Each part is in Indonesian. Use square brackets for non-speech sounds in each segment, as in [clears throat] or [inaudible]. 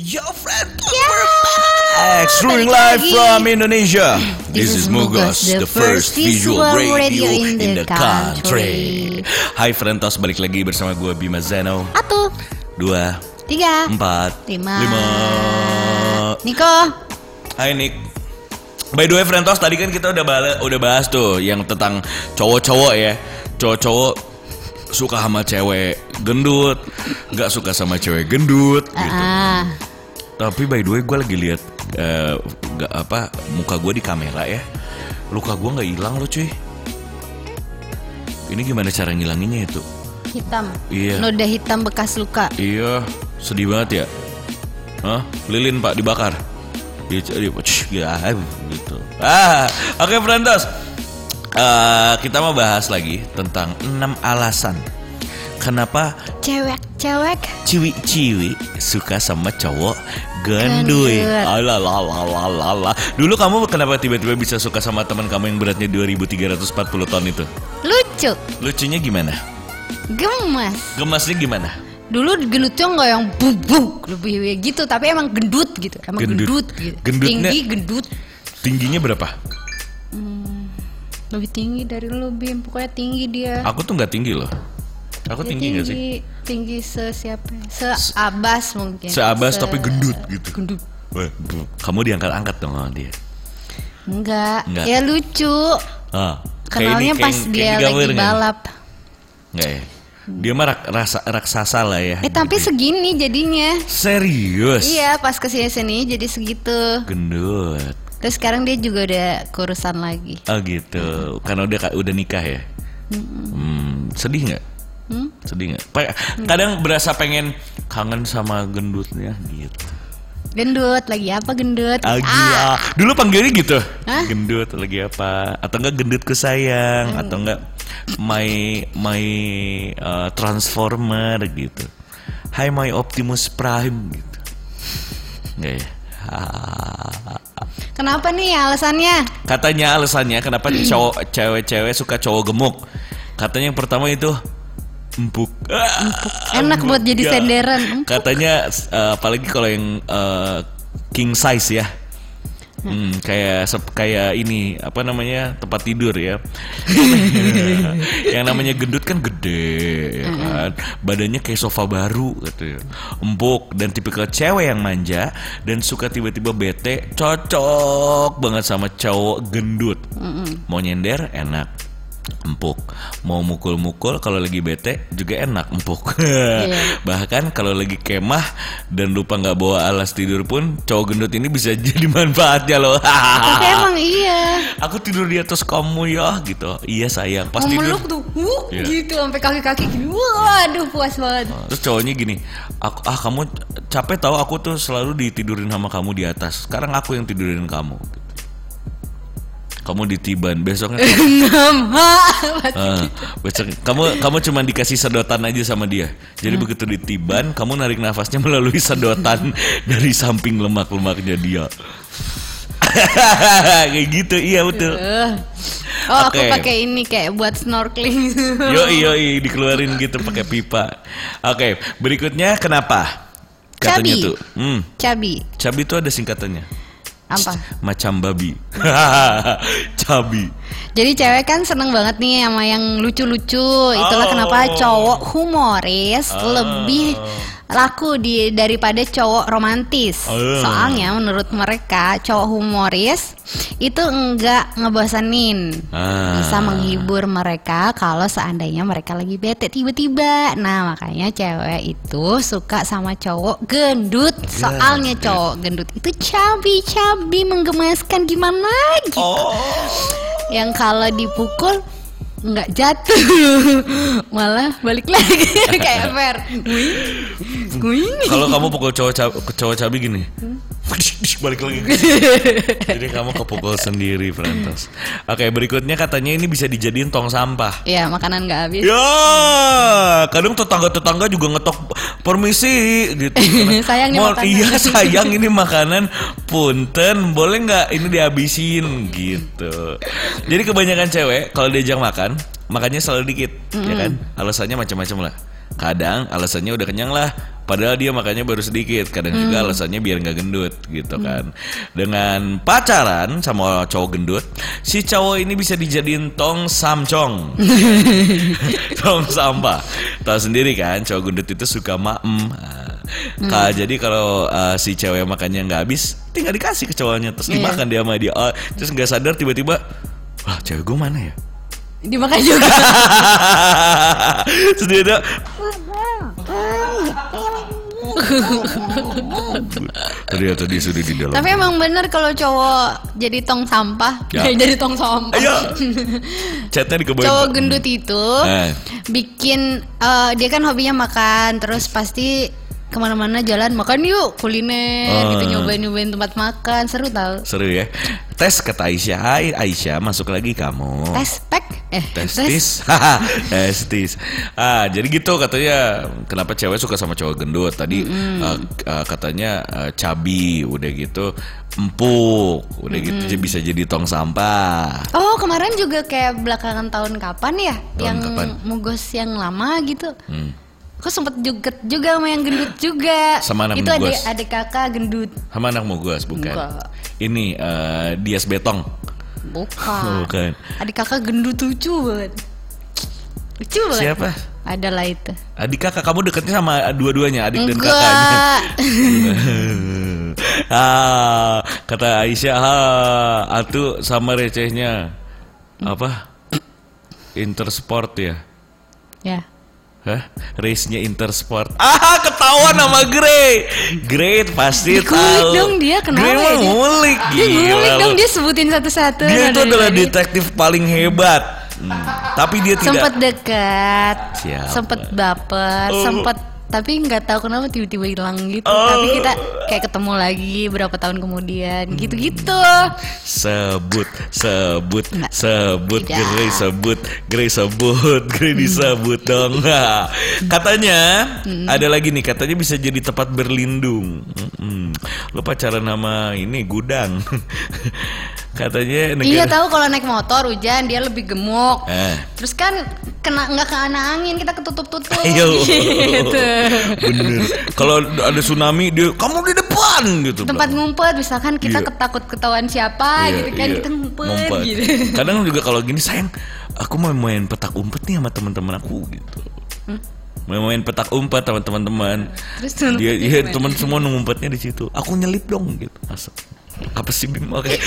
Yo friend, back! Streaming live from Indonesia. This is Mugos, the first visual radio in the country. Hai Frentos, balik lagi bersama gue Bima Zeno. Satu, Dua, tiga, empat, Lima. lima. Niko. Hai Nick. By the way Frentos, tadi kan kita udah bahas, udah bahas tuh yang tentang cowok-cowok ya. Cowok-cowok suka sama cewek gendut, nggak suka sama cewek gendut gitu. Ah, Tapi by the way gue lagi lihat nggak apa muka gue di kamera ya. Luka gue nggak hilang loh cuy. Ini gimana cara ngilanginnya itu? hitam. Iya. Noda hitam bekas luka. Iya, sedih banget ya. Hah? Lilin pak dibakar. Dia dia ya, gitu. Ah, oke Frentos. Eh, kita mau bahas lagi tentang 6 alasan kenapa Cewek-cewek. ciwi-ciwi suka sama cowok gendut. Alalalala. Dulu kamu kenapa tiba-tiba bisa suka sama teman kamu yang beratnya 2340 ton itu? Lucu. Lucunya gimana? Gemas. Gemasnya gimana? Dulu gendutnya nggak yang bubuk lebih gitu, tapi emang gendut gitu. Emang Gendut. gendut, gitu. Gendutnya- Tinggi gendut. Tingginya berapa? Lebih tinggi dari lo Bim. Pokoknya tinggi dia. Aku tuh nggak tinggi loh. Aku Dia tinggi nggak sih? Tinggi se siapa? Seabas mungkin. Seabas Se- tapi gendut gitu. Gendut. Kamu diangkat-angkat dong sama dia. Enggak. Enggak. Ya lucu. Ah, Kenalnya pas dia lagi balap. Enggak ya? Dia mah rak- rasa raksasa lah ya. Eh tapi segini jadinya. serius. Iya pas ke sini sini jadi segitu. Gendut. Terus sekarang dia juga udah kurusan lagi. Oh gitu. Karena udah udah nikah ya. Hmm, sedih nggak? Hmm? Sedih nggak? Kadang berasa pengen kangen sama gendutnya gitu. Gendut lagi apa gendut? Agi Ah, ah. Dulu panggilnya gitu. Hah? Gendut lagi apa? Atau enggak gendutku sayang? Atau enggak my my uh, transformer gitu. Hai my Optimus Prime gitu. Enggak ya? Ah. Kenapa nih alasannya? Katanya alasannya kenapa cowok cewek-cewek suka cowok gemuk. Katanya yang pertama itu empuk. Ah, Enak buat jadi senderan. Empuk. Katanya uh, apalagi kalau yang uh, king size ya. Hmm, kayak sep- kayak ini apa namanya tempat tidur ya. [laughs] yang namanya gendut kan gede, ya kan. Badannya kayak sofa baru gitu ya. Empuk dan tipikal cewek yang manja dan suka tiba-tiba bete, cocok banget sama cowok gendut. Mau nyender enak, empuk. Mau mukul-mukul kalau lagi bete juga enak, empuk. [laughs] Bahkan kalau lagi kemah dan lupa nggak bawa alas tidur pun cowok gendut ini bisa [laughs] jadi manfaatnya loh. Tapi [laughs] emang iya. Aku tidur di atas kamu ya gitu. Iya sayang. Pas Mau tidur. tuh, wuh, Iya. gitu sampai kaki-kaki gini. Waduh puas banget. Terus cowoknya gini, aku, ah kamu capek tahu aku tuh selalu ditidurin sama kamu di atas. Sekarang aku yang tidurin kamu. gitu. Kamu ditiban besoknya. [laughs] Ah, besok kamu kamu cuma dikasih sedotan aja sama dia. Jadi begitu ditiban, kamu narik nafasnya melalui sedotan [laughs] dari samping lemak-lemaknya dia. [laughs] Kayak gitu, iya betul. Oh aku Oke. pakai ini kayak buat snorkeling. Yo yo dikeluarin gitu pakai pipa. Oke, berikutnya kenapa? Katanya Cabi. tuh, hmm, Cabi. cabi itu ada singkatannya. Apa? Macam babi. [laughs] cabi. Jadi cewek kan seneng banget nih sama yang lucu-lucu. Itulah Oh. kenapa cowok humoris Oh. lebih laku di daripada cowok romantis. Oh. Soalnya menurut mereka cowok humoris itu enggak ngebosanin. Ah. Bisa menghibur mereka kalau seandainya mereka lagi bete tiba-tiba. Nah, makanya cewek itu suka sama cowok gendut. Soalnya cowok gendut itu cabi-cabi menggemaskan gimana gitu Oh. yang kalau dipukul nggak jatuh [laughs] malah balik lagi [laughs] kayak fair. Kalau kamu pukul cowok cowok cabi gini. [laughs] Balik lagi. [laughs] Jadi kamu kepukul sendiri, Frantos. Oke, berikutnya katanya ini bisa dijadiin tong sampah. ya makanan nggak habis Ya, kadang tetangga-tetangga juga ngetok permisi gitu. [laughs] Sayang nih Mau- makanan. Iya sayang ini makanan. Punten, boleh nggak ini dihabisin gitu. Jadi kebanyakan cewek kalau diajak makan, makannya selalu dikit, ya kan? Alasannya macam-macam lah. Kadang alasannya udah kenyang lah. Padahal dia makannya baru sedikit. Kadang juga alasannya biar nggak gendut gitu kan. Dengan pacaran sama cowok gendut, si cowok ini bisa dijadiin tong samcong. [laughs] tong sampah. Tahu sendiri kan, cowok gendut itu suka maem. Nah, Kak, jadi kalau uh, si cewek makannya nggak habis, tinggal dikasih ke cowoknya terus Iya. dimakan dia sama dia. Oh, terus nggak sadar tiba-tiba, wah cewek gue mana ya? Dimakan juga. [laughs] ada, ternyata dia sudah di dalam. Tapi emang bener kalau cowok jadi tong sampah, Ya. kayak [laughs] jadi tong sampah. Ayo, chatnya. Cowok gendut itu Eh. bikin eh, dia kan hobinya makan, terus pasti ke mana-mana jalan makan yuk kuliner, Oh. gitu nyobain nyobain tempat makan, seru tau. Seru ya. Tes kata Aisyah, Hai Aisyah, masuk lagi kamu. Tes pack, eh tes. Testis, [laughs] testis. Ah, jadi gitu katanya. Kenapa cewek suka sama cowok gendut? Tadi eh, eh, katanya eh, cabi, udah gitu empuk, udah gitu jadi bisa jadi tong sampah. Oh kemarin juga kayak belakangan tahun kapan ya, Tahun yang kapan? mugos yang lama gitu. Hmm. Kok sempet juget juga sama yang gendut juga. Sama anak Itu adik adik kakak gendut. Sama anak mugos bukan? Enggak. Ini eh, Dias Betong. Bukan. Bukan. Adik kakak gendut lucu banget. Lucu banget. Siapa? Adalah itu. Adik kakak kamu deketnya sama dua-duanya, adik dan kakaknya. Enggak. [laughs] ah, kata Aisyah, ah, atu sama recehnya apa? [clears throat] Intersport ya? ya. Hah? Race-nya Intersport. Ah, ketahuan sama Grey. Grey pasti Dikulik tahu. dong dia, kenapa Grey ya ngulik Dia ngulik dong dia sebutin satu-satu. Dia itu adalah detektif paling hebat. Hmm. Tapi dia tidak Sempet dekat, Siapa? sempet baper, Oh. sempet tapi nggak tahu kenapa tiba-tiba hilang gitu. Oh. Tapi kita kayak ketemu lagi berapa tahun kemudian, gitu-gitu. sebut sebut Nggak. sebut. Grey sebut Grey sebut Grey disebut dong Nah, [laughs] katanya ada lagi nih katanya bisa jadi tempat berlindung Mm-mm. lo pacaran sama ini gudang [laughs] katanya Iya negara tahu kalau naik motor hujan dia lebih gemuk. Eh. Terus kan kena nggak kena angin kita ketutup-tutup. [laughs] Ayo. gitu. bener kalau ada tsunami dia kamu di depan gitu Tempat bilang. ngumpet misalkan kita Iya. ketakut ketahuan siapa Iya, gitu kan iya. kita ngumpet, Ngumpet. gitu. Kadang juga kalau gini sayang, aku mau main petak umpet nih sama teman-teman aku gitu. Mau main petak umpet sama teman-teman. Terus dia iya teman semua ngumpetnya di situ. Aku nyelip dong gitu. Masuk. Apa sih Bim? Oke.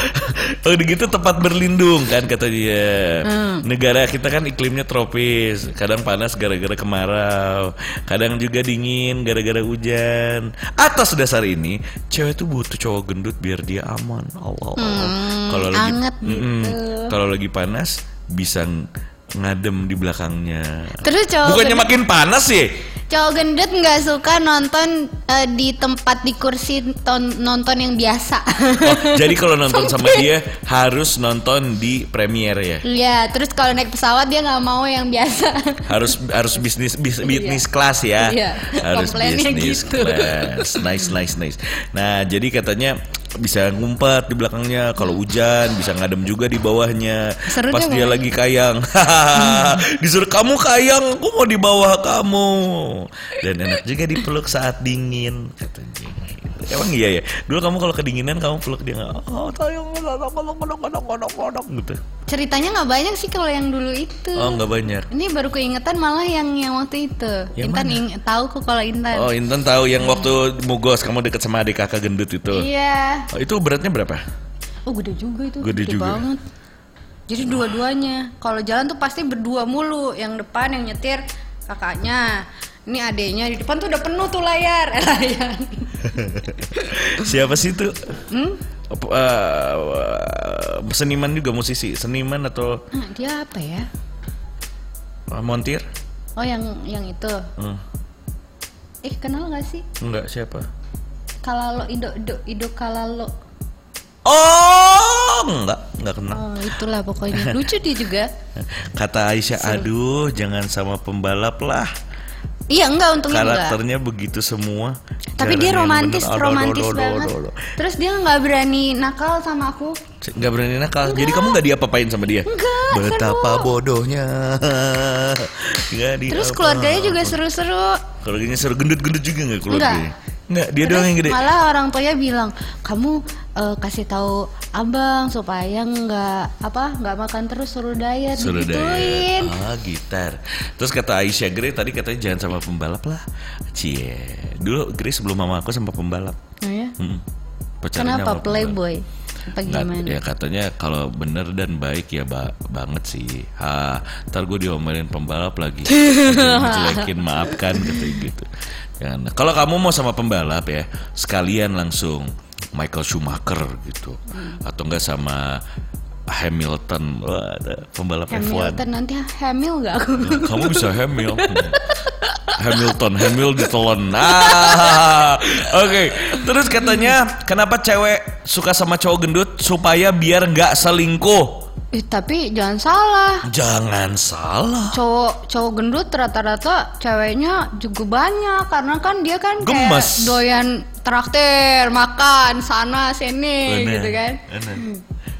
[laughs] oh udah gitu tempat berlindung kan kata dia. Negara kita kan iklimnya tropis. Kadang panas gara-gara kemarau. Kadang juga dingin gara-gara hujan. Atas dasar ini, cewek tuh butuh cowok gendut biar dia aman. Allah. kalau lagi Mm-mm. gitu. kalau lagi panas bisa ngadem di belakangnya. Terus cowok Bukannya gendut, makin panas ya? cowok gendut nggak suka nonton eh, di tempat di kursi ton- nonton yang biasa. Oh, jadi kalau nonton sama dia harus nonton di premier ya. Iya, terus kalau naik pesawat dia nggak mau yang biasa. Harus harus bisnis bis, bisnis kelas ya. Iya, Harus komplainnya bisnis gitu. kelas. Nice nice nice. Nah, jadi katanya bisa ngumpet di belakangnya. Kalau hujan bisa ngadem juga di bawahnya. Seru pas dia pokoknya. lagi kayang. [laughs] Disuruh kamu kayang aku mau di bawah kamu. Dan enak juga dipeluk saat dingin katanya emang iya ya dulu kamu kalau kedinginan kamu peluk dia nggak oh sayang kodok kodok kodok kodok kodok kodok gitu Ceritanya nggak banyak sih kalau yang dulu itu. oh nggak banyak Ini baru keingetan malah yang yang waktu itu. Yang Intan ing- tahu kok kalau Intan. oh Intan tahu yang waktu mugos kamu deket sama adik kakak gendut itu Iya. oh, itu beratnya berapa Oh gede juga itu. Gede juga. banget. Jadi dua-duanya. Kalau jalan tuh pasti berdua mulu. Yang depan yang nyetir kakaknya. Ini adeknya di depan tuh udah penuh tuh layar. Eh, [laughs] layar. [laughs] siapa sih itu Hmm? Eh, seniman juga musisi seniman atau Nah, dia apa ya? eh, montir Oh yang yang itu. Hmm, Eh kenal gak sih? enggak siapa Kalalo Indo Indo Indo Kalalo. oh enggak enggak kenal Oh itulah pokoknya. [laughs] Lucu dia juga. kata Aisyah aduh jangan sama pembalap lah Iya enggak untungnya enggak. Karakternya begitu semua. Tapi dia romantis, bener, aduh, romantis aduh, aduh, banget. aduh, aduh. Terus dia nggak berani nakal sama aku. Nggak berani nakal. Jadi kamu nggak diapa-apain sama dia? Enggak, Betapa seru. bodohnya. [laughs] Nggak Terus diapa- keluarganya juga seru-seru. Keluarganya seru gendut-gendut juga nggak keluarganya? Nggak, dia Terus doang yang gede. Malah orang tuanya bilang, kamu eh, kasih tahu abang supaya nggak apa nggak makan terus suruh diet Suruh digituin. diet. Ah, gitar. Terus kata Aisyah Grey tadi katanya jangan sama pembalap lah. Cie. Dulu Grey sebelum mama aku sama pembalap. Oh ya? Pacarannya Kenapa pembalap. playboy? Nggak, gimana? ya katanya kalau bener dan baik ya ba- banget sih. Ha, ntar gue diomelin pembalap lagi. [laughs] Dijelekin maafkan katanya gitu. Jangan. Kalau kamu mau sama pembalap ya, sekalian langsung Michael Schumacher gitu, atau enggak sama Hamilton, Wah, ada pembalap F1. Hamilton nanti hamil nggak aku? Kamu bisa Hamil. Hamilton, Hamil ditelan. Ah, oke. Terus katanya kenapa cewek suka sama cowok gendut supaya biar nggak selingkuh? Eh, tapi jangan salah. Jangan salah. Cowok cowok gendut rata-rata ceweknya juga banyak karena kan dia kan Gemes. kayak doyan traktir, makan sana sini Bener, gitu kan. bener.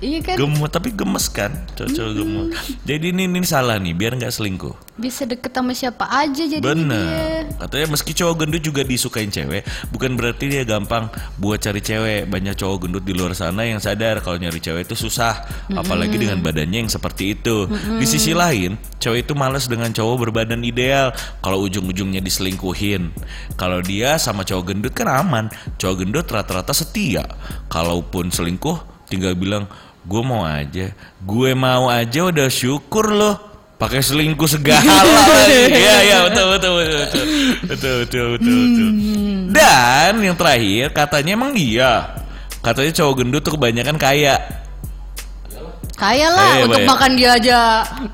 Iya kan Gemuk tapi gemes kan, cowok gemuk. Jadi ini ini salah nih, biar nggak selingkuh. bisa deket sama siapa aja jadi dia. Bener. Katanya meski cowok gendut juga disukain cewek, bukan berarti dia gampang buat cari cewek. Banyak cowok gendut di luar sana yang sadar kalau nyari cewek itu susah, apalagi dengan badannya yang seperti itu. Di sisi lain, cewek itu males dengan cowok berbadan ideal kalau ujung-ujungnya diselingkuhin. Kalau dia sama cowok gendut kan aman. Cowok gendut rata-rata setia. Kalaupun selingkuh, tinggal bilang gue mau aja, gue mau aja udah syukur loh pakai selingkuh segala [laughs] lagi. Iya iya betul betul betul betul betul betul betul. betul. Dan yang terakhir katanya emang iya. Katanya cowok gendut tuh kebanyakan kaya. Kaya lah Iya, untuk Mbak, ya. makan dia aja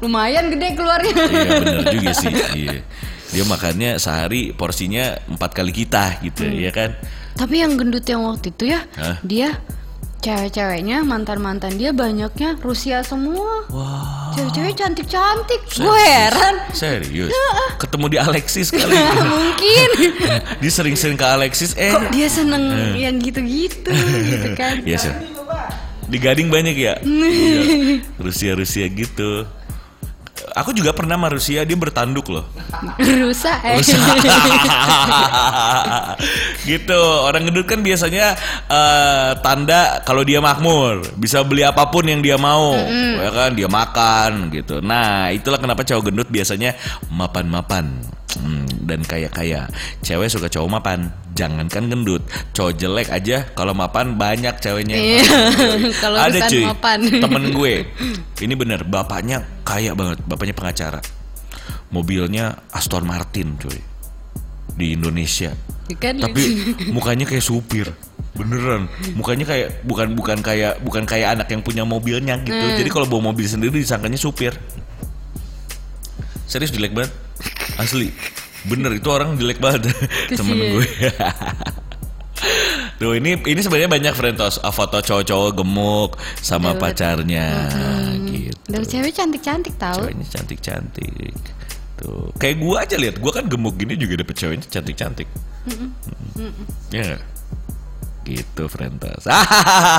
lumayan gede keluarnya. Iya benar juga sih. [laughs] Iya. Dia makannya sehari porsinya empat kali kita gitu ya kan. Tapi yang gendut yang waktu itu ya, Hah? dia cewek-ceweknya mantan-mantan dia banyaknya Rusia semua. Wah. Cewek-cewek cantik-cantik. Gue heran. Serius. Ketemu di Alexis [laughs] kali. Mungkin. [laughs] dia sering-sering ke Alexis eh Kok dia seneng yang gitu-gitu gitu kan. Biasa. Di Gading banyak ya? [laughs] Iya. Rusia-Rusia gitu. Aku juga pernah sama Rusia, dia bertanduk loh. Rusak eh. [laughs] [laughs] gitu. Orang gendut kan biasanya eh, tanda kalau dia makmur, bisa beli apa pun yang dia mau, ya kan? Dia makan gitu. Nah, itulah kenapa cowok gendut biasanya mapan-mapan. Hmm, dan kaya-kaya. Cewek suka cowok mapan, jangankan gendut. Cowok jelek aja kalau mapan banyak ceweknya. yang Iya, mapan. [laughs] kalau Ada cuy, mapan. [laughs] temen gue. Ini bener, bapaknya kaya banget, bapaknya pengacara. Mobilnya Aston Martin, cuy. Di Indonesia. kan Tapi mukanya kayak supir. Beneran, mukanya kayak bukan bukan kayak bukan kayak anak yang punya mobilnya gitu. Hmm. Jadi kalau bawa mobil sendiri disangkanya supir. Serius jelek banget. Asli. Bener itu orang jelek banget temen gue. Tuh ini ini sebenarnya banyak friendos ah, foto cowok-cowok gemuk sama Betul, betul. pacarnya gitu. Dan cewek cantik-cantik tahu. Ceweknya cantik-cantik. Tuh, kayak gua aja lihat, gua kan gemuk gini juga dapet ceweknya cantik-cantik. Ya? Gitu Frentos.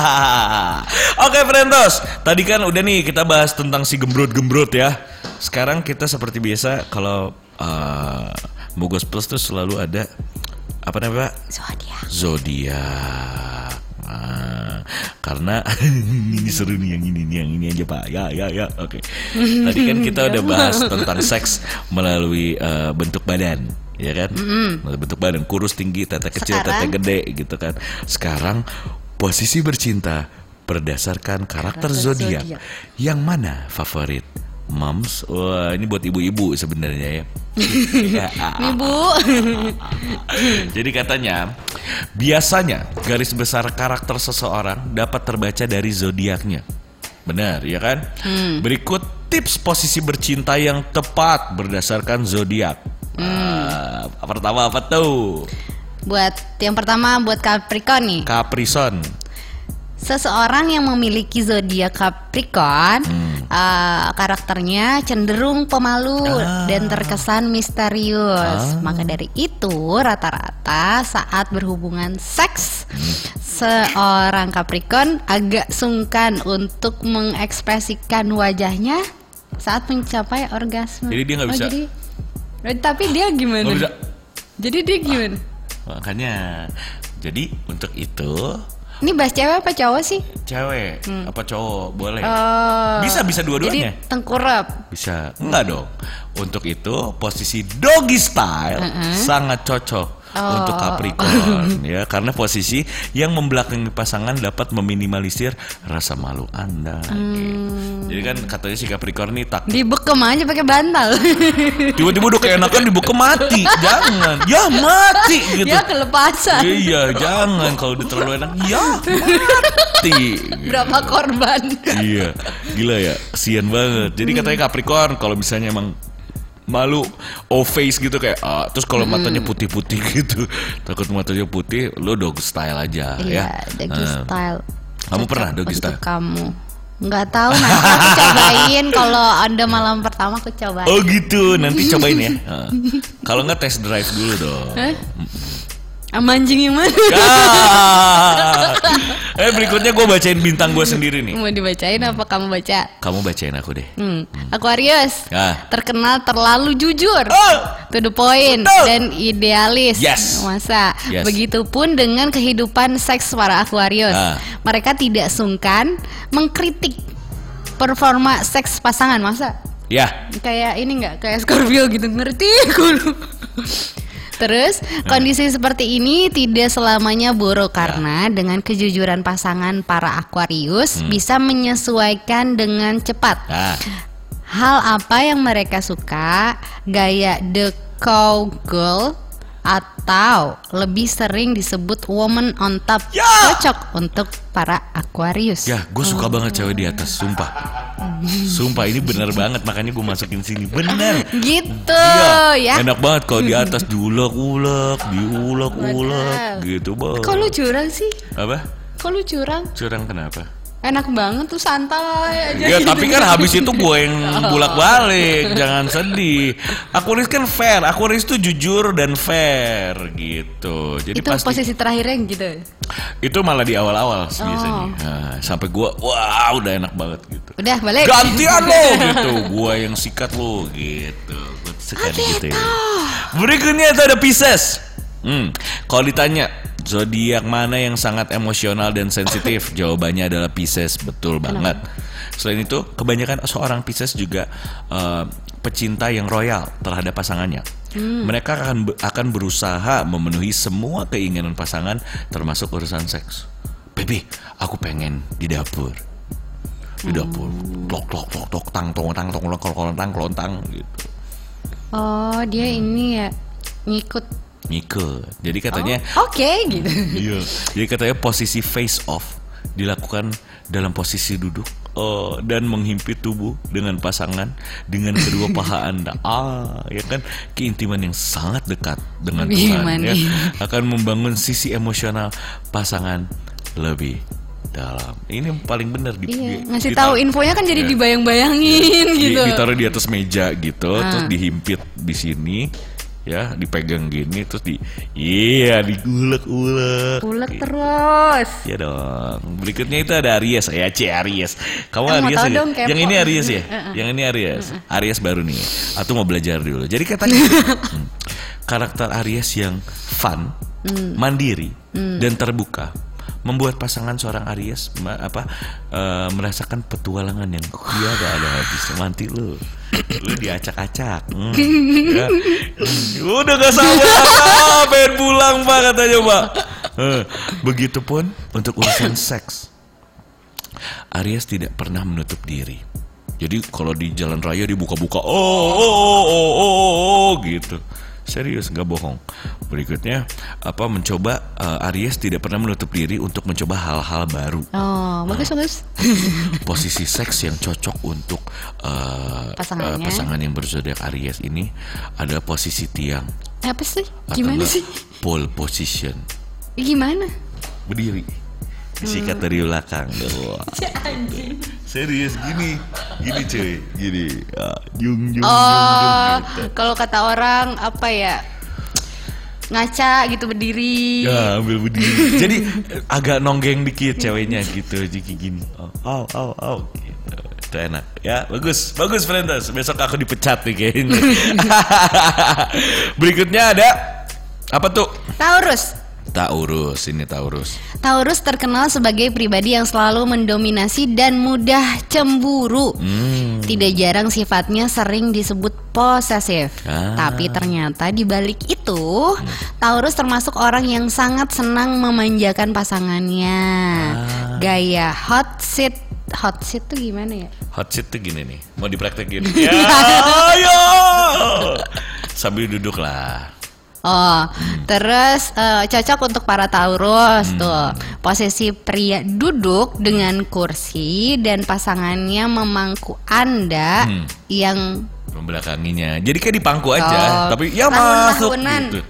[laughs] Oke Frentos, tadi kan udah nih kita bahas tentang si gembrot-gembrot ya. Sekarang kita seperti biasa kalau uh, Bogos Plus tuh selalu ada apa namanya Pak? Zodiak. zodiak. Ah, karena ini [laughs] seru nih yang ini nih yang ini aja pak. Ya ya ya. Oke. Tadi kan kita udah bahas [laughs] tentang seks melalui eh, bentuk badan, ya kan? Melalui Bentuk badan kurus tinggi, tete kecil, Sekarang? tete gede gitu kan. Sekarang posisi bercinta berdasarkan karakter, Karakter zodiak. Yang mana favorit? Moms, wah ini buat ibu-ibu sebenarnya ya. [laughs] Nih bu. [laughs] Jadi katanya biasanya garis besar karakter seseorang dapat terbaca dari zodiaknya. Benar, ya kan? Berikut tips posisi bercinta yang tepat berdasarkan zodiak. Ah, pertama apa tuh? buat yang pertama buat Capricorn nih. Caprison. Seseorang yang memiliki zodiak Capricorn, uh, karakternya cenderung pemalu Ah. dan terkesan misterius. Maka dari itu, rata-rata saat berhubungan seks, seorang Capricorn agak sungkan untuk mengekspresikan wajahnya saat mencapai orgasme. Jadi dia nggak Oh, bisa- jadi- Eh, tapi dia gimana? Bisa. Jadi dia gimana? Makanya, jadi untuk itu Ini bahas cewek apa cowok sih? cewek apa cowok boleh? Oh. Bisa bisa dua-duanya. Jadi tengkurap. Bisa. Enggak dong. Untuk itu posisi doggy style sangat cocok Oh. untuk Capricorn [laughs] ya karena posisi yang membelakangi pasangan dapat meminimalisir rasa malu Anda. Hmm. gitu. Jadi kan katanya si Capricorn ini tak Dibekem aja pakai bantal. [laughs] tiba-tiba udah keenakan dibuka mati. Jangan. Ya mati gitu. ya kelepasan. Iya, jangan kalau udah terlalu enak. Ya mati. Berapa korban? iya, gila ya, kesian banget. Jadi katanya Capricorn kalau misalnya emang malu O face gitu kayak ah, terus kalau matanya putih-putih [laughs] gitu takut matanya putih lo dog style aja Iya, ya doggy Nah, style. Kamu Cocok pernah doggy style? Kamu. Nggak tahu nanti aku [laughs] cobain kalau ada malam pertama aku cobain. oh gitu nanti cobain ya [laughs] kalau nggak test drive dulu dong? Sama anjing yang mana? [laughs] Eh berikutnya gue bacain bintang gue sendiri nih Mau dibacain apa kamu baca? kamu bacain aku deh Hmm. Aquarius. Ah. Terkenal terlalu jujur. Oh! To the point Betul. dan idealis. Yes. Masa. Yes. Begitupun dengan kehidupan seks para Aquarius. Ah. Mereka tidak sungkan mengkritik performa seks pasangan. Masa? ya Kayak ini nggak kayak Scorpio gitu ngerti [laughs] Guru. Terus kondisi seperti ini tidak selamanya buruk karena dengan kejujuran pasangan para Aquarius bisa menyesuaikan dengan cepat. Nah Hal apa yang mereka suka? Gaya the cowgirl atau lebih sering disebut woman on top Ya! cocok untuk para Aquarius. Ya, gue suka banget cewek di atas, sumpah. Sumpah ini bener banget, makanya gue masukin sini. Bener. Gitu Iya, ya. enak banget kalau di atas diulek-ulek, diulek-ulek, Bener. gitu bang. Kok lu curang sih? Apa? Kok lu curang? Curang kenapa? Enak banget tuh santai aja. Ya tapi kan habis itu gue yang [laughs] bolak-balik, jangan sedih. Aquarius kan fair, Aquarius itu jujur dan fair gitu. Jadi itu pasti posisi terakhirnya gitu. itu malah di awal-awal Oh. biasanya. Nah, sampai gue, wah udah enak banget gitu. Udah balik. gantian lo [laughs] gitu gua yang sikat lo gitu suka gitu ya. berikutnya itu ada Pisces hmm, kalau ditanya zodiak mana yang sangat emosional dan sensitif? [laughs] Jawabannya adalah Pisces. Betul banget. Selain itu kebanyakan seorang Pisces juga eh, pecinta yang royal terhadap pasangannya. Mereka akan akan berusaha memenuhi semua keinginan pasangan termasuk urusan seks. Baby, aku pengen di dapur. Di dapur. Tok tok tok tok tang tong tang tong tong tong tang tang gitu. Oh, dia ini ya ngikut. Ngikut jadi katanya Oke gitu. iya. Jadi katanya posisi face off dilakukan dalam posisi duduk oh, dan menghimpit tubuh dengan pasangan dengan kedua paha anda. [laughs] Ah ya kan? Keintiman yang sangat dekat dengan Lebih Tuhan ya. Akan membangun sisi emosional pasangan lebih dalam. Ini yang paling benar di, Iya, di- ngasih ditaruh- tahu infonya kan jadi Iya. dibayang-bayangin Di- gitu. ditaruh di atas meja gitu Ah. terus dihimpit di sini ya dipegang gini terus di iya digulek-ulek. Ulek Gitu. terus. ya dong. Berikutnya itu ada Aries. Ya C Aries. Kamu Eh, Aries dong, yang ini Aries ya? Yang ini Aries. Aries baru nih. Atau mau belajar dulu. Jadi katanya [laughs] hmm, karakter Aries yang fun Hmm. mandiri dan terbuka membuat pasangan seorang Aries apa eh, merasakan petualangan yang tiada ada habisnya. Manti lu lu diacak-acak hmm, ya. Udah gak sabar ah, pengen pulang pak katanya pak. Eh, begitupun untuk urusan seks. Aries tidak pernah menutup diri. Jadi kalau di jalan raya dibuka-buka oh oh oh oh, oh, oh, gitu serius nggak bohong berikutnya apa mencoba eh, Aries tidak pernah menutup diri untuk mencoba hal-hal baru Oh, bagus bagus. [laughs] posisi seks yang cocok untuk Pasangannya. eh, pasangan yang berzodiak Aries ini adalah posisi tiang Apa sih? Gimana sih? pole position Gimana? berdiri Disikat dari belakang. Wah. [laughs] Serius gini, gini cuy, gini. Ya, jung jung jung, Oh, gitu. kalau kata orang apa ya? Ngaca gitu berdiri. Ya ambil berdiri. Jadi agak nonggeng dikit ceweknya gitu, jadi gini. Oh, oh, oh, oh. Gitu. Itu enak. Ya, bagus, bagus Frentas. Besok aku dipecat nih kayaknya. [laughs] Berikutnya ada apa tuh? Taurus. Taurus, ini Taurus. Taurus terkenal sebagai pribadi yang selalu mendominasi dan mudah cemburu. Hmm. Tidak jarang sifatnya sering disebut posesif. Ah. Tapi ternyata di balik itu, Taurus termasuk orang yang sangat senang memanjakan pasangannya. Ah. Gaya hot seat, hot seat tuh gimana ya? Hot seat tuh gini nih, mau dipraktekin. [laughs] ya, ayo. Sambil duduk lah. Oh, terus eh, cocok untuk para Taurus Hmm. tuh. Posisi pria duduk dengan kursi dan pasangannya memangku Anda Hmm. yang Membelakanginya. Jadi kayak di pangku aja, Oh, tapi ya masuk gitu.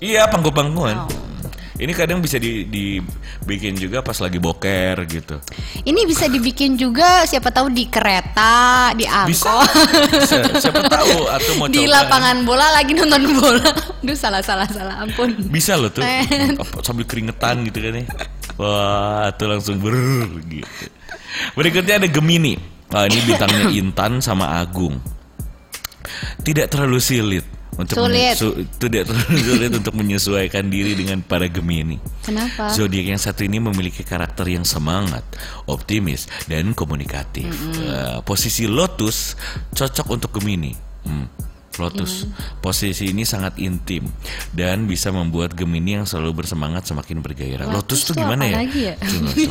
Iya, pangku-pangkuan. Oh. Ini kadang bisa di- dibikin juga pas lagi boker gitu. ini bisa dibikin juga siapa tahu di kereta, di Bisa. angkot, bisa. Siapa tahu atau mau [laughs] di coba. lapangan bola lagi nonton bola. [laughs] Duh salah salah salah ampun. Bisa loh tuh. Sambil keringetan gitu kan ya. Wah, tuh langsung ber gitu. Berikutnya ada Gemini. Wah, ini bintangnya [laughs] Intan sama Agung. Tidak terlalu sulit untuk Sulit. tidak terlalu [laughs] sulit untuk menyesuaikan diri dengan para Gemini. Kenapa? Zodiak yang satu ini memiliki karakter yang semangat, optimis, dan komunikatif. Eh, posisi Lotus cocok untuk Gemini. Hmm, Lotus. Posisi ini sangat intim dan bisa membuat Gemini yang selalu bersemangat semakin bergairah. Lotus, Lotus tuh gimana ya? lagi ya?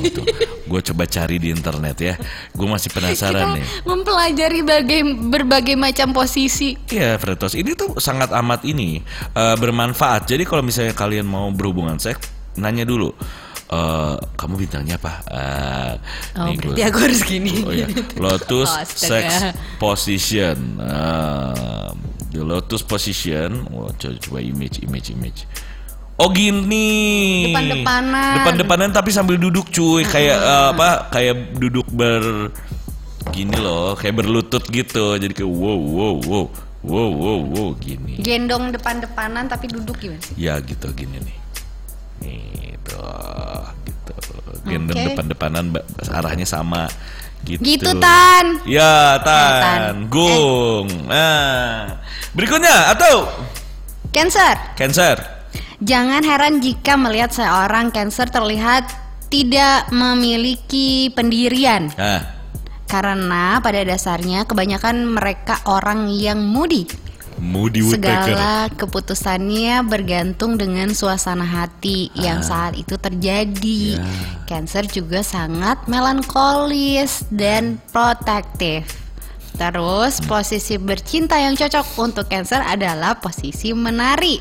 [laughs] Gue coba cari di internet ya. Gue masih penasaran nih. Kita mempelajari bagai, berbagai macam posisi. Iya, Fretos. Ini tuh sangat amat ini eh, bermanfaat. Jadi kalau misalnya kalian mau berhubungan seks, nanya dulu. eh, kamu bintangnya apa? Eh, Oh, nih berarti gua- aku harus gini. Oh iya, [laughs] Lotus Oh. Sex Position. Eh, the Lotus Position. Oh, coba, coba image, image, image. Oh gini. Depan-depanan. Depan-depanan tapi sambil duduk cuy, kayak eh, apa? Kayak duduk ber gini loh, kayak berlutut gitu. Jadi kayak wow wow wow wow wow wow gini. Gendong depan-depanan tapi duduk gimana sih? Ya gitu gini nih. Gitu, gitu. Gendong Oke. depan-depanan arahnya sama. Gitu. Gitu, Tan. Ya, Eh, Tan. Tan. Gung. Nah. Berikutnya atau Cancer. Cancer. Jangan heran jika melihat seorang Cancer terlihat tidak memiliki pendirian. Nah, Karena pada dasarnya kebanyakan mereka orang yang moody. Moody Woodpecker. Segala keputusannya bergantung dengan suasana hati yang saat itu terjadi. Ya. Cancer juga sangat melankolis dan protektif. Terus posisi bercinta yang cocok untuk Cancer adalah posisi menari.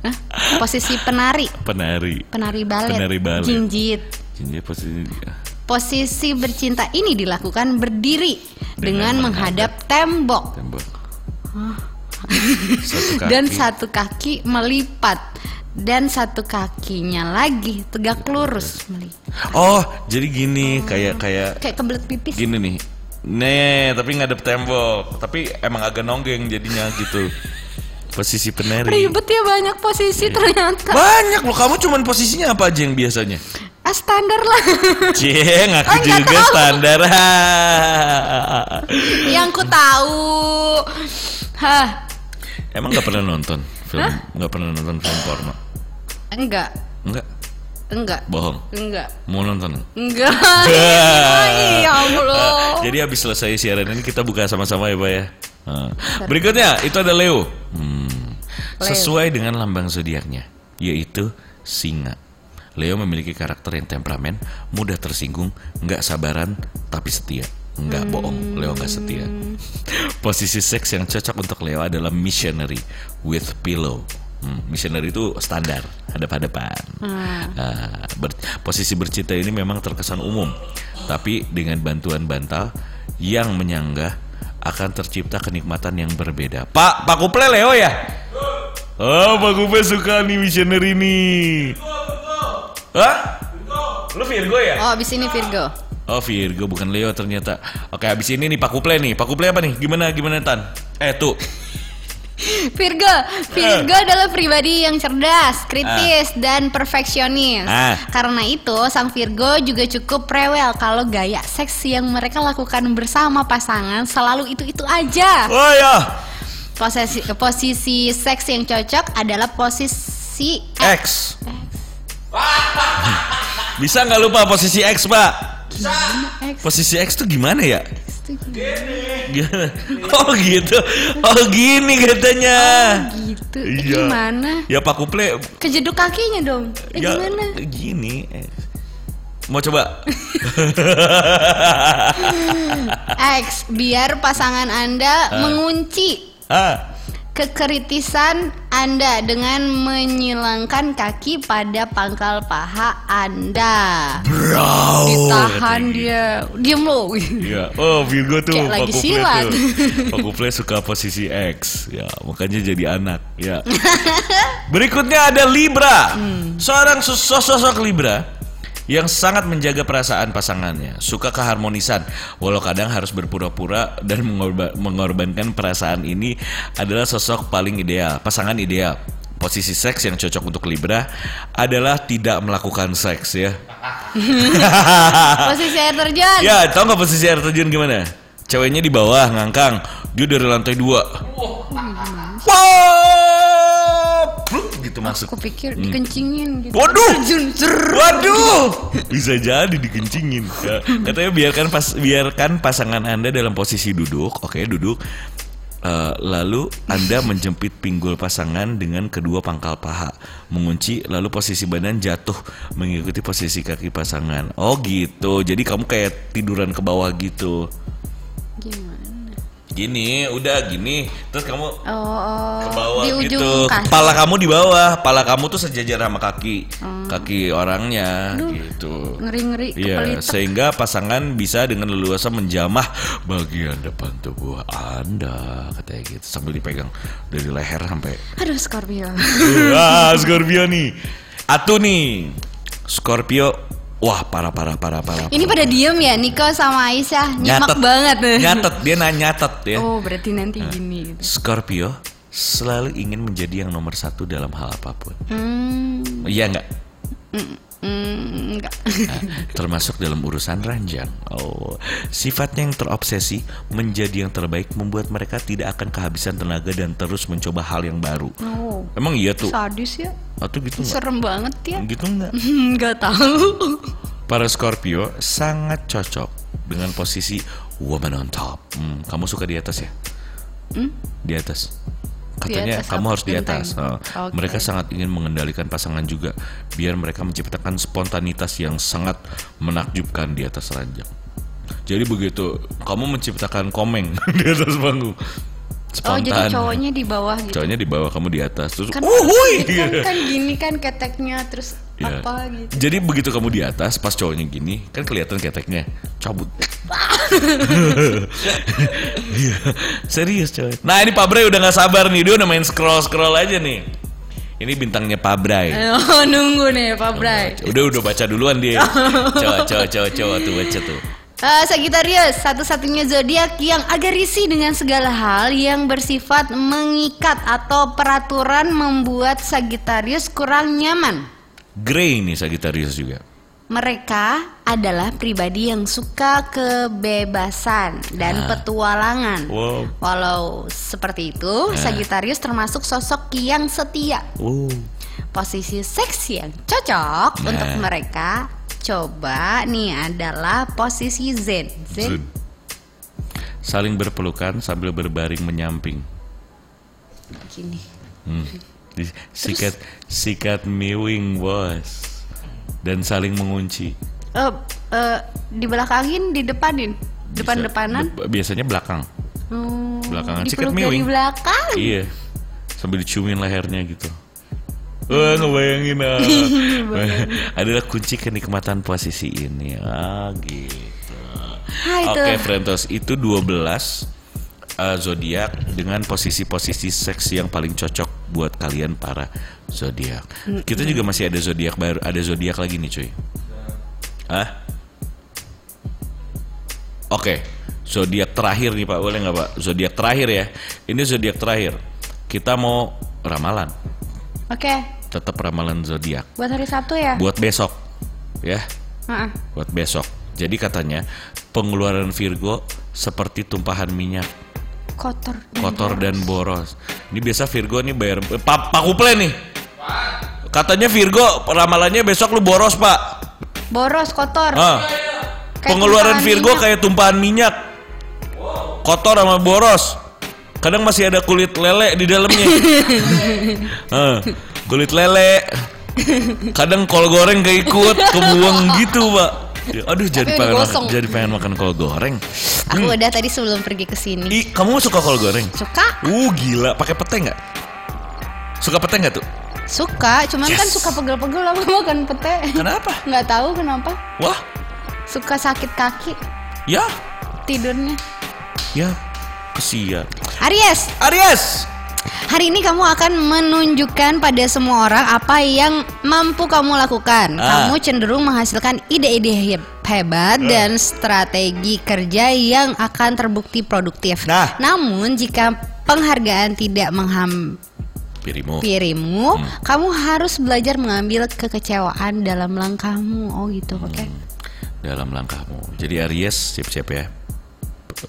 Hah? Posisi penari, Penari. penari balet, Penari balet. jinjit. Ini posisi Posisi bercinta ini dilakukan berdiri dengan, Dengan menghadap tembok tembok. Satu kaki. dan satu kaki melipat dan satu kakinya lagi tegak lurus melipat. Oh, jadi gini, kayak kayak Kayak kebelet pipis. gini nih. Nih, tapi ngadep tembok. Tapi emang agak nonggeng jadinya gitu. Posisi penari. Ribet ya banyak posisi ternyata. Banyak loh, kamu cuman posisinya apa aja yang biasanya? Ah standar lah. Cie, [laughs] ngaku Oh, juga tahu. standar. yang ku tahu. Hah, Emang nggak pernah nonton film? Nggak pernah nonton film porno? enggak. Enggak, Enggak. bohong. Enggak. Mau nonton? Enggak. [laughs] ya Allah. Jadi habis selesai siaran ini kita buka sama-sama ya, Pak ya. Nah, Berikutnya itu ada Leo. Hmm, Sesuai dengan lambang zodiaknya, yaitu singa. Leo memiliki karakter yang temperamen, mudah tersinggung, nggak sabaran, tapi setia. Nggak bohong, Leo nggak setia. Posisi seks yang cocok untuk Leo adalah missionary with pillow. Hmm, missionary itu standar, hadap-hadapan. Ah, ber- posisi bercinta ini memang terkesan umum, tapi dengan bantuan bantal yang menyanggah akan tercipta kenikmatan yang berbeda. Pak, Pak Kuple Leo ya? Oh, Pak Kuple suka nih missionary nih. Hah? lu Virgo ya? Oh, abis ini Virgo. Oh Virgo bukan Leo ternyata. Oke habis ini nih Pak Kuple nih. Pak Kuple apa nih? Gimana gimana Tan? Eh tuh. [laughs] Virgo, Virgo adalah pribadi yang cerdas, kritis, dan perfeksionis. Ah. Karena itu, sang Virgo juga cukup rewel kalau gaya seks yang mereka lakukan bersama pasangan selalu itu-itu aja. Oh ya. Posisi, posisi seks yang cocok adalah posisi X. Bisa nggak lupa posisi X Pak? X. Posisi X tuh gimana ya? gimana? Gimana? [laughs] Oh gitu. Oh gini katanya. Gitu. Iya. Gimana? Ya Pak Kuple. Kejeduk kakinya dong. Eh, ya gimana? gini. Eh. Mau coba? [laughs] X, biar pasangan Anda mengunci ah. Kekritisan Anda dengan menyilangkan kaki pada pangkal paha Anda. Bro. Ditahan dia, diam lo. Iya. Oh Virgo tuh Kayak lagi silat. Pak Kuple suka posisi X. Ya makanya jadi anak. Ya. [laughs] Berikutnya ada Libra. Seorang sos- sosok Libra yang sangat menjaga perasaan pasangannya, suka keharmonisan, walau kadang harus berpura-pura dan mengorba- mengorbankan perasaan ini adalah sosok paling ideal, pasangan ideal. Posisi seks yang cocok untuk Libra adalah tidak melakukan seks ya. [laughs] Posisi air terjun. Ya, tau nggak posisi air terjun gimana? Ceweknya di bawah ngangkang, dia dari lantai dua. Wow, gitu masuk. Aku pikir dikencingin gitu. Waduh, Terjun. waduh, bisa jadi dikencingin. Ya, katanya biarkan pas biarkan pasangan anda dalam posisi duduk, oke duduk. Eh, lalu anda menjepit pinggul pasangan dengan kedua pangkal paha, mengunci, lalu posisi badan jatuh mengikuti posisi kaki pasangan. Oh gitu, jadi kamu kayak tiduran ke bawah gitu. Gimana? Gini, udah gini, terus kamu Oh, oh. ke bawah di ujung gitu. kaki. Kepala kamu di bawah, kepala kamu tuh sejajar sama kaki, Hmm. kaki orangnya gitu. Ngeri-ngeri Iya, kepelitek. sehingga pasangan bisa dengan leluasa menjamah bagian depan tubuh Anda, katanya gitu sambil dipegang dari leher sampai. Aduh Scorpio. Wah, Scorpio nih. Atu nih. Scorpio Wah parah parah parah parah. Ini pada diem ya Niko sama Aisyah nyimak banget. Nyatet dia nanya nyatet ya. Oh berarti nanti gini. gitu. Scorpio selalu ingin menjadi yang nomor satu dalam hal apa pun. Hmm, Iya nggak? Hmm, enggak. Nah, termasuk dalam urusan ranjang. Oh, sifatnya yang terobsesi menjadi yang terbaik membuat mereka tidak akan kehabisan tenaga dan terus mencoba hal yang baru. Oh, Emang iya tuh? sadis ya. Atau gitu nggak? Serem banget ya. Gitu nggak? [laughs] Enggak tahu. Para Scorpio sangat cocok dengan posisi woman on top. Hmm, kamu suka di atas ya? Di atas. Katanya atas kamu harus di atas. Oh, Oke. Mereka sangat ingin mengendalikan pasangan juga, biar mereka menciptakan spontanitas yang sangat menakjubkan di atas ranjang. Jadi begitu kamu menciptakan komeng [laughs] di atas panggung, Oh jadi spontan. cowoknya di bawah gitu. Cowoknya di bawah, kamu di atas. Terus, Kan, uhuy! kan, kan gini kan keteknya terus Ya. apa gitu. Jadi begitu kamu di atas, pas cowoknya gini, kan kelihatan keteknya, cabut. [laughs] Iya, serius coy. Nah ini Pak Bray udah nggak sabar nih, dia udah main scroll scroll aja nih. Ini bintangnya Pak Bray. Oh nunggu nih Pak Bray. Udah udah baca duluan dia. [laughs] Coba coba coba coba tuh baca tuh. Eh, Sagittarius, satu-satunya zodiak yang agak risih dengan segala hal yang bersifat mengikat atau peraturan membuat Sagittarius kurang nyaman. Grey nih Sagittarius juga. Mereka adalah pribadi yang suka kebebasan dan petualangan. Wow. Walau seperti itu, Sagittarius termasuk sosok yang setia. Oh. Posisi seks yang cocok Nah. untuk mereka coba nih adalah posisi Zen. Zen. Zun. Saling berpelukan sambil berbaring menyamping. Gini. Hmm. Sikat sikat miwing bos. Dan saling mengunci. Eh, eh, di belakangin, di depanin, Bisa- depan-depanan. dep- biasanya belakang. Hmm, Belakangan sikat dari miwing. belakang. Iya. Sambil diciumin lehernya gitu. Wah ngebayangin ah. [laughs] [laughs] Adalah kunci kenikmatan posisi ini. Ah gitu. Oke tuh. Frentos itu 12 uh, zodiak dengan posisi-posisi seks yang paling cocok buat kalian para zodiak. Kita juga masih ada zodiak baru, ada zodiak lagi nih cuy. Hah? Oke, zodiak terakhir nih Pak, boleh nggak Pak? Zodiak terakhir ya. Ini zodiak terakhir. Kita mau ramalan. Oke, Tetap ramalan zodiak. buat hari Sabtu ya? Buat besok, ya. Heeh. Buat besok. Jadi katanya pengeluaran Virgo seperti tumpahan minyak, Kotor. kotor dan boros. Ini biasa Virgo nih bayar. eh, Pak Pak Kuple nih. Katanya Virgo ramalannya besok lu boros Pak. Boros, kotor. Ah. Kayak Pengeluaran Virgo minyak. kayak tumpahan minyak. Kotor sama boros. Kadang masih ada kulit lele di dalamnya. [laughs] Ah, kulit lele. Kadang kol goreng keikut, kebuang gitu, Pak. Ya, Aduh, jadi pengen makan, jadi pengen makan kol goreng. Aku udah tadi sebelum pergi ke sini. Ih, kamu suka kol goreng? Suka? Uh, gila, pakai pete nggak? Suka pete nggak tuh? Suka, cuman kan Yes. suka pegel-pegel aku makan pete. Kenapa? Nggak tahu kenapa. Wah, Suka sakit kaki ya, tidurnya. ya, kesian. Aries, Aries, hari ini kamu akan menunjukkan pada semua orang apa yang mampu kamu lakukan. Ah. Kamu cenderung menghasilkan ide-ide he- hebat dan strategi kerja yang akan terbukti produktif. Nah. Namun jika penghargaan tidak menghampirimu, Pirimu. kamu harus belajar mengambil kekecewaan dalam langkahmu. Oh gitu, oke. dalam langkahmu. Jadi Aries siap-siap ya.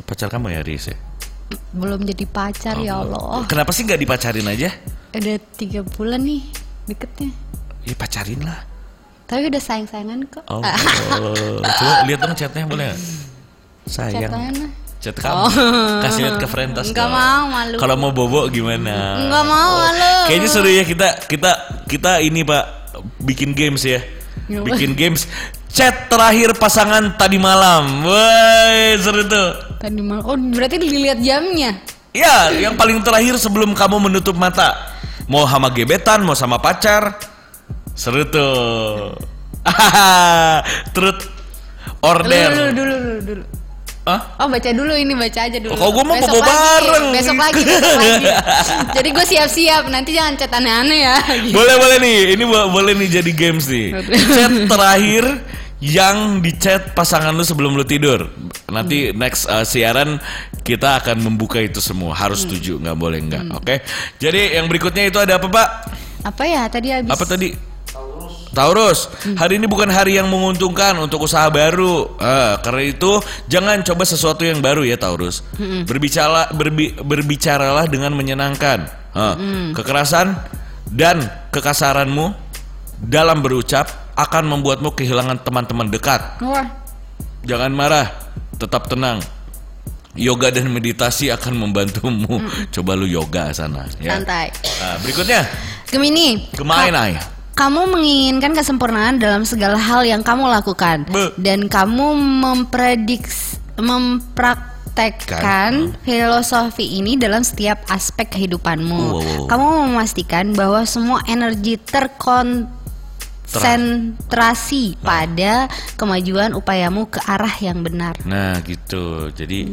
Pacar kamu ya Aries ya? Belum jadi pacar ya Allah. Kenapa sih nggak dipacarin aja? Udah tiga bulan nih deketnya. Ya pacarin lah. Tapi udah sayang-sayangan kok. Oh, [laughs] coba lihat dong chatnya boleh? Sayang. Chat? Chat kamu. Kasih lihat ke Frentas. Nggak dong. mau, malu. Kalau mau bobo gimana? Nggak mau, malu. Kayaknya seru ya kita kita kita ini Pak bikin games ya. Gimana? Bikin games. Chat terakhir pasangan tadi malam. Woi, seru tuh. Tadi malam. Oh, berarti dilihat jamnya. Ya, yang paling terakhir sebelum kamu menutup mata. Mau sama gebetan, mau sama pacar. Seru tuh. [laughs] Truth order. dulu, dulu, dulu, dulu. Hah? Oh baca dulu ini baca aja dulu. Oh, kalau gua mau bobo bareng. Besok lagi, besok lagi. [laughs] Jadi gue siap-siap. Nanti jangan chat aneh-aneh ya. Boleh boleh nih, ini bo- boleh nih jadi games nih. Chat terakhir yang di chat pasangan lu sebelum lu tidur. Nanti next uh, siaran kita akan membuka itu semua. Harus setuju, nggak boleh nggak. Oke. Jadi yang berikutnya itu ada apa pak? Apa ya tadi habis? Apa tadi? Taurus, hari ini bukan hari yang menguntungkan untuk usaha baru. Ah, karena itu jangan coba sesuatu yang baru ya Taurus. Berbicara berbi- berbicaralah dengan menyenangkan. Ah, Kekerasan dan kekasaranmu dalam berucap akan membuatmu kehilangan teman-teman dekat. Wah, Jangan marah, tetap tenang. Yoga dan meditasi akan membantumu. Coba lu yoga sana ya. santai. Nah, berikutnya Gemini. kemain ay. Kamu menginginkan kesempurnaan dalam segala hal yang kamu lakukan Be- dan kamu memprediks mempraktekkan filosofi ini dalam setiap aspek kehidupanmu. Wow. Kamu memastikan bahwa semua energi terkonsentrasi pada kemajuan upayamu ke arah yang benar. Nah gitu, jadi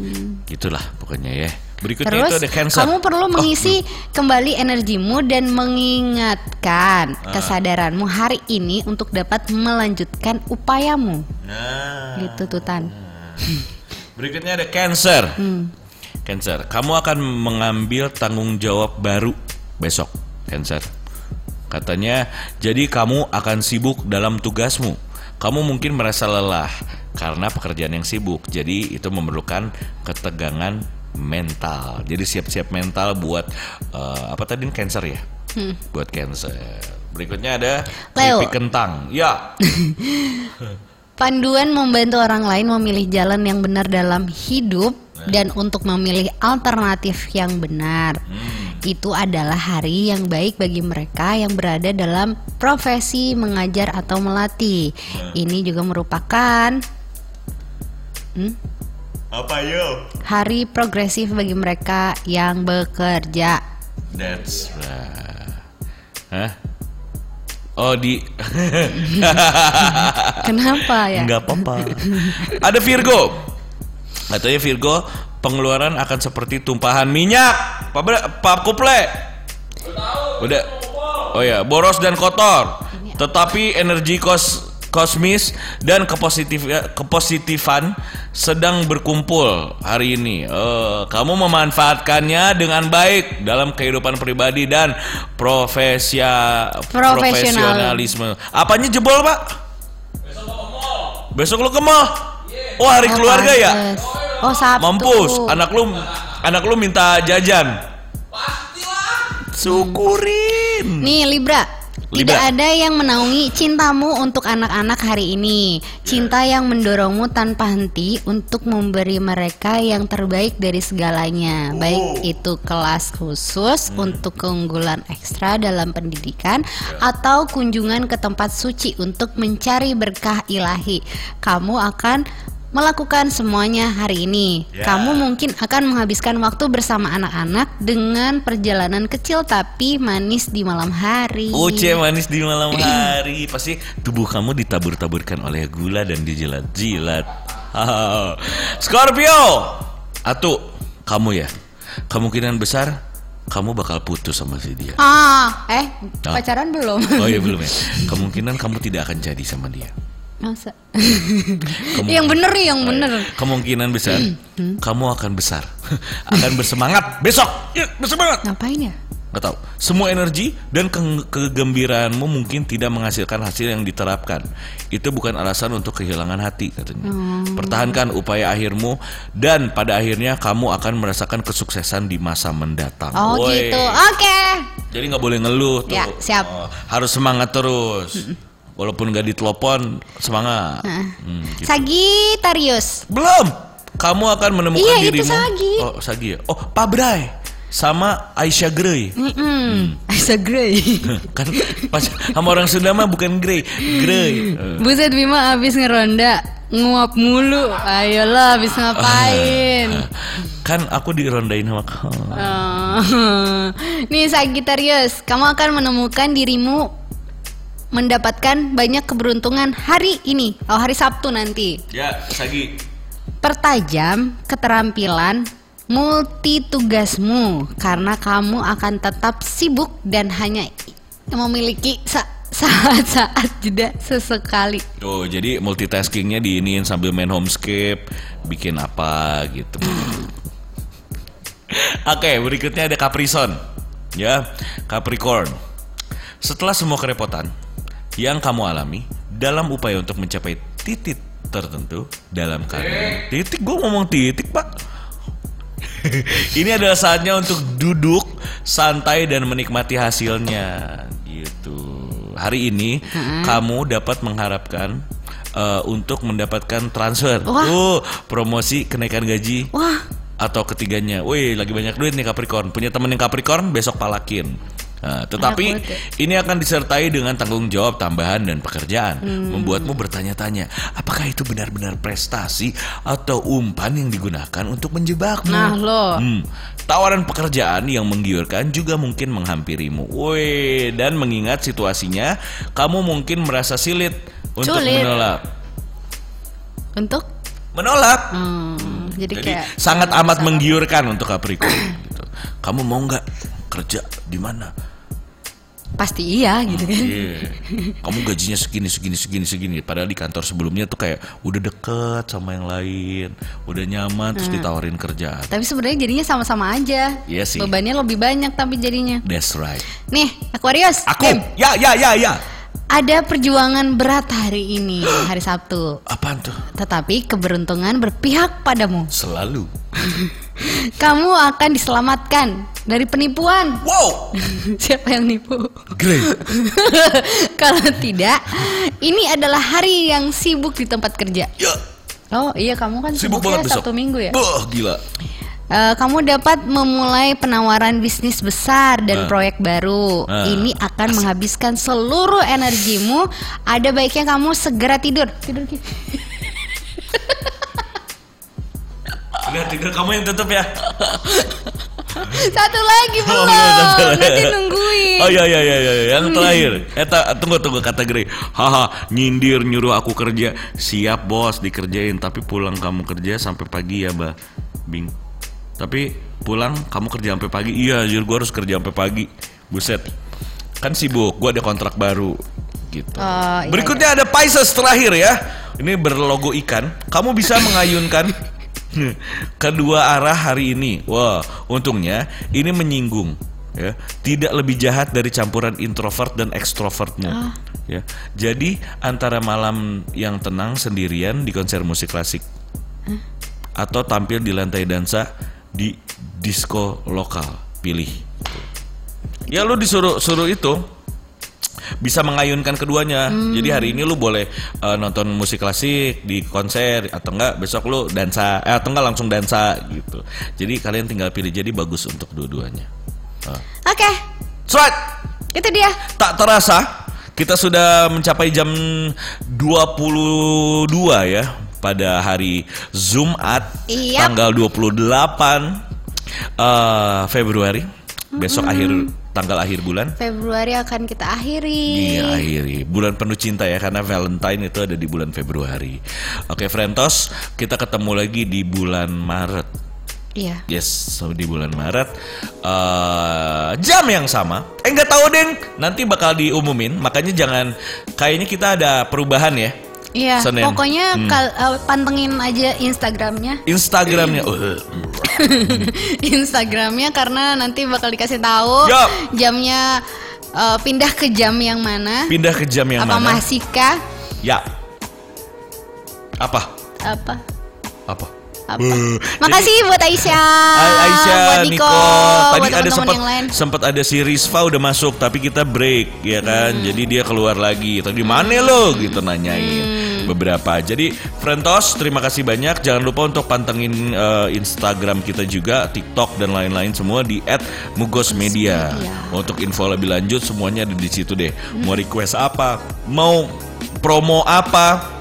gitulah pokoknya ya. Berikutnya Terus itu ada cancer. kamu perlu Oh, mengisi kembali energimu dan mengingatkan Ah. kesadaranmu hari ini untuk dapat melanjutkan upayamu. Nah, Gitu tuh Tan. [laughs] berikutnya ada cancer. Hmm. Cancer, kamu akan mengambil tanggung jawab baru besok, cancer. Katanya, jadi kamu akan sibuk dalam tugasmu. Kamu mungkin merasa lelah karena pekerjaan yang sibuk. Jadi itu memerlukan ketegangan mental. Jadi siap-siap mental buat eh, apa tadi cancer ya? Buat cancer. Berikutnya ada Hmm. Leo. kentang. Ya. [laughs] Panduan membantu orang lain memilih jalan yang benar dalam hidup dan untuk memilih alternatif yang benar. Itu adalah hari yang baik bagi mereka yang berada dalam profesi mengajar atau melatih. Ini juga merupakan hmm, Apa yo? hari progresif bagi mereka yang bekerja. That's right. Hah? Oh di [laughs] Kenapa ya? nggak apa-apa. Ada Virgo. Katanya Virgo pengeluaran akan seperti tumpahan minyak. Pak Pak Kuple. Udah. Oh ya, boros dan kotor. Tetapi energi kos kosmis dan kepositif kepositifan sedang berkumpul hari ini. Eh, kamu memanfaatkannya dengan baik dalam kehidupan pribadi dan profesia Profesional. profesionalisme. Apanya jebol, Pak? Besok lo ke mall. Oh, hari Oh, keluarga ya? Oh, Sabtu. Mampus, anak lu anak lu minta jajan. Syukurin. Nih Libra, tidak ada yang menaungi cintamu untuk anak-anak hari ini. Cinta yang mendorongmu tanpa henti untuk memberi mereka yang terbaik dari segalanya. Baik itu kelas khusus untuk keunggulan ekstra dalam pendidikan atau kunjungan ke tempat suci untuk mencari berkah ilahi. Kamu akan melakukan semuanya hari ini. Ya. Kamu mungkin akan menghabiskan waktu bersama anak-anak dengan perjalanan kecil tapi manis di malam hari. Uce manis di malam hari [clears throat] Pasti tubuh kamu ditabur-taburkan oleh gula dan dijilat-jilat. [laughs] Scorpio Atu Kamu ya Kemungkinan besar Kamu bakal putus sama si dia Ah, eh Ah. pacaran belum? Oh iya belum ya [laughs] Kemungkinan kamu tidak akan jadi sama dia Masa? Yang bener nih, yang Oh, iya. bener. Kemungkinan besar Kamu akan besar [laughs] Akan bersemangat Besok Ya bersemangat Ngapain ya? Gak tahu. Semua energi dan ke- kegembiraanmu mungkin tidak menghasilkan hasil yang diterapkan. Itu bukan alasan untuk kehilangan hati katanya. Pertahankan upaya akhirmu dan pada akhirnya kamu akan merasakan kesuksesan di masa mendatang. Oh Woi. gitu. Oke. Jadi nggak boleh ngeluh tuh. Ya, siap. Oh, harus semangat terus. Walaupun gak ditelepon, semangat. Hmm, gitu. Sagitarius. Belum. Kamu akan menemukan Iya, itu dirimu. Sagi. Oh, Sagi ya. Oh, Pabrai sama Aisyah Grey. Mm-mm. Isa Grey. [laughs] kan pas sama orang Sunda mah bukan grey, grey. [laughs] Buset Bima abis ngeronda nguap mulu. Ayolah abis ngapain? kan aku dirondain sama kamu. Oh. [laughs] Nih Sagittarius, kamu akan menemukan dirimu mendapatkan banyak keberuntungan hari ini, oh hari Sabtu nanti. Ya, Sagi. Pertajam keterampilan multi tugasmu karena kamu akan tetap sibuk dan hanya memiliki sa- saat-saat jeda sesekali. Oh, jadi multitaskingnya diinin sambil main homescape, bikin apa gitu. [sighs] Oke, berikutnya ada Capricorn. Ya, Capricorn. Setelah semua kerepotan yang kamu alami dalam upaya untuk mencapai titik tertentu dalam karir. Titik, gue ngomong titik, Pak. [laughs] Ini adalah saatnya untuk duduk santai dan menikmati hasilnya gitu. Hari ini kamu dapat mengharapkan eh, untuk mendapatkan transfer, Wah. Oh, promosi kenaikan gaji Wah, atau ketiganya. Wih, lagi banyak duit nih Capricorn. Punya temen yang Capricorn besok palakin. Nah, tetapi ini akan disertai dengan tanggung jawab tambahan dan pekerjaan, Hmm. membuatmu bertanya-tanya, apakah itu benar-benar prestasi atau umpan yang digunakan untuk menjebakmu? Nah, lo. Hmm, tawaran pekerjaan yang menggiurkan juga mungkin menghampirimu. Woi, dan mengingat situasinya, kamu mungkin merasa silit untuk Sulit. menolak. untuk Menolak. hmm, jadi, Jadi kayak sangat amat menggiurkan untuk Capricorn. gitu. Kamu mau nggak kerja di mana? Pasti iya gitu kan. Iya. Kamu gajinya segini segini segini segini. Padahal di kantor sebelumnya tuh kayak udah deket sama yang lain, udah nyaman terus ditawarin kerjaan. Tapi sebenarnya jadinya sama-sama aja. Iya sih. Bebannya lebih banyak tapi jadinya. That's right. Nih, Aquarius. Aku, Kim, ya ya ya ya. ada perjuangan berat hari ini, [gasps] hari Sabtu. Apaan tuh? Tetapi keberuntungan berpihak padamu. Selalu. [laughs] Kamu akan diselamatkan dari penipuan. Wow, [laughs] Siapa yang nipu? great. [laughs] Kalau tidak, ini adalah hari yang sibuk di tempat kerja. Ya, Oh iya, kamu kan sibuk banget besok. Sabtu Minggu ya. Wah, gila. Eh, kamu dapat memulai penawaran bisnis besar dan Nah. proyek baru. Nah. Ini akan menghabiskan seluruh energimu. Ada baiknya kamu segera tidur. Tidur [laughs] Ki. Udah tidur kamu yang tutup ya. Satu lagi belum. iya, satu lagi. Nanti nungguin. Oh iya iya iya iya yang terakhir. Eh ta- tunggu tunggu kata Grey. Haha, nyindir nyuruh aku kerja. Siap bos dikerjain tapi pulang kamu kerja sampai pagi ya, Bah. Bing. Tapi pulang kamu kerja sampai pagi. Iya, anjir gua harus kerja sampai pagi. Buset. Kan sibuk, gua ada kontrak baru. gitu. Oh, iya, Berikutnya ada Pisces terakhir ya. Ini berlogo ikan. Kamu bisa mengayunkan [laughs] kedua arah hari ini. Wah, untungnya ini menyinggung ya. Tidak lebih jahat dari campuran introvert dan ekstrovertmu. Ya. Jadi antara malam yang tenang sendirian di konser musik klasik atau tampil di lantai dansa di disco lokal, pilih. Ya lu disuruh suruh itu bisa mengayunkan keduanya. Jadi hari ini lu boleh eh, nonton musik klasik di konser atau enggak besok lu dansa eh, atau enggak langsung dansa gitu. Jadi kalian tinggal pilih. Jadi bagus untuk dua-duanya. Ah. Oke, Sweat. itu dia. Tak terasa kita sudah mencapai jam 22 ya pada hari Jumat Iyap. tanggal 28 eh, Februari. Besok akhir tanggal akhir bulan. Februari akan kita akhiri. Iya akhiri bulan penuh cinta ya karena Valentine itu ada di bulan Februari. Oke Frentos kita ketemu lagi di bulan Maret. Iya. Yes, so di bulan Maret eh jam yang sama. Eh nggak tahu deng, nanti bakal diumumin. Makanya jangan kayaknya kita ada perubahan ya. Iya, Senin. pokoknya Hmm. kal- eh, pantengin aja Instagramnya, Instagramnya. [laughs] Uh, Instagramnya karena nanti bakal dikasih tahu jamnya eh, pindah ke jam yang mana, pindah ke jam yang apa mana? masihkah, Ya. Apa? apa, Apa? apa. Uh, Makasih buat Aisyah, Aisyah, buat Niko, Niko, tadi buat ada sempat sempat ada si Rizva udah masuk, tapi kita break ya kan, Hmm. jadi dia keluar lagi. Tadi mana lo gitu nanyain Hmm. Beberapa. Jadi Frentos, terima kasih banyak. Jangan lupa untuk pantengin eh, Instagram kita juga, TikTok dan lain-lain semua di @mugosmedia. Media. Untuk info lebih lanjut semuanya ada di situ deh. Mau request apa, mau promo apa,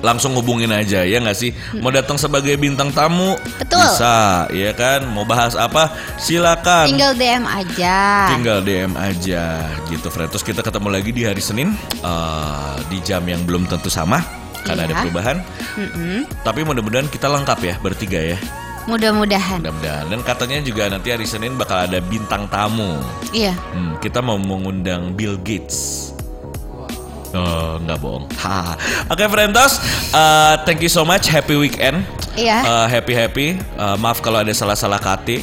langsung hubungin aja ya nggak sih mau datang sebagai bintang tamu Betul. bisa ya kan mau bahas apa silakan Tinggal DM aja. tinggal DM aja gitu Fred terus kita ketemu lagi di hari Senin eh, di jam yang belum tentu sama karena ada Iya. perubahan Mm-mm. tapi mudah-mudahan kita lengkap ya bertiga ya Mudah-mudahan. mudah-mudahan dan katanya juga nanti hari Senin bakal ada bintang tamu Iya. Hmm, kita mau mengundang Bill Gates. Oh, nggak bohong. [laughs] Ha. Oke, Frentos, uh, thank you so much. Happy weekend. Iya. Uh, happy happy. Uh, maaf kalau ada salah-salah kata.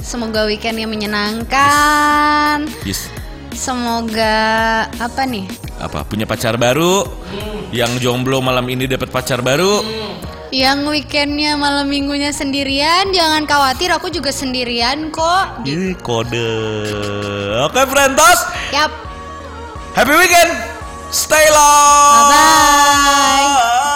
Semoga weekendnya menyenangkan. Yes. Semoga apa nih? Apa? Punya pacar baru? Yang jomblo malam ini dapat pacar baru? Yang weekendnya malam minggunya sendirian, jangan khawatir, aku juga sendirian kok. Ih, kode. Oke, Frentos. Yap, Happy weekend. Stay long. Bye bye.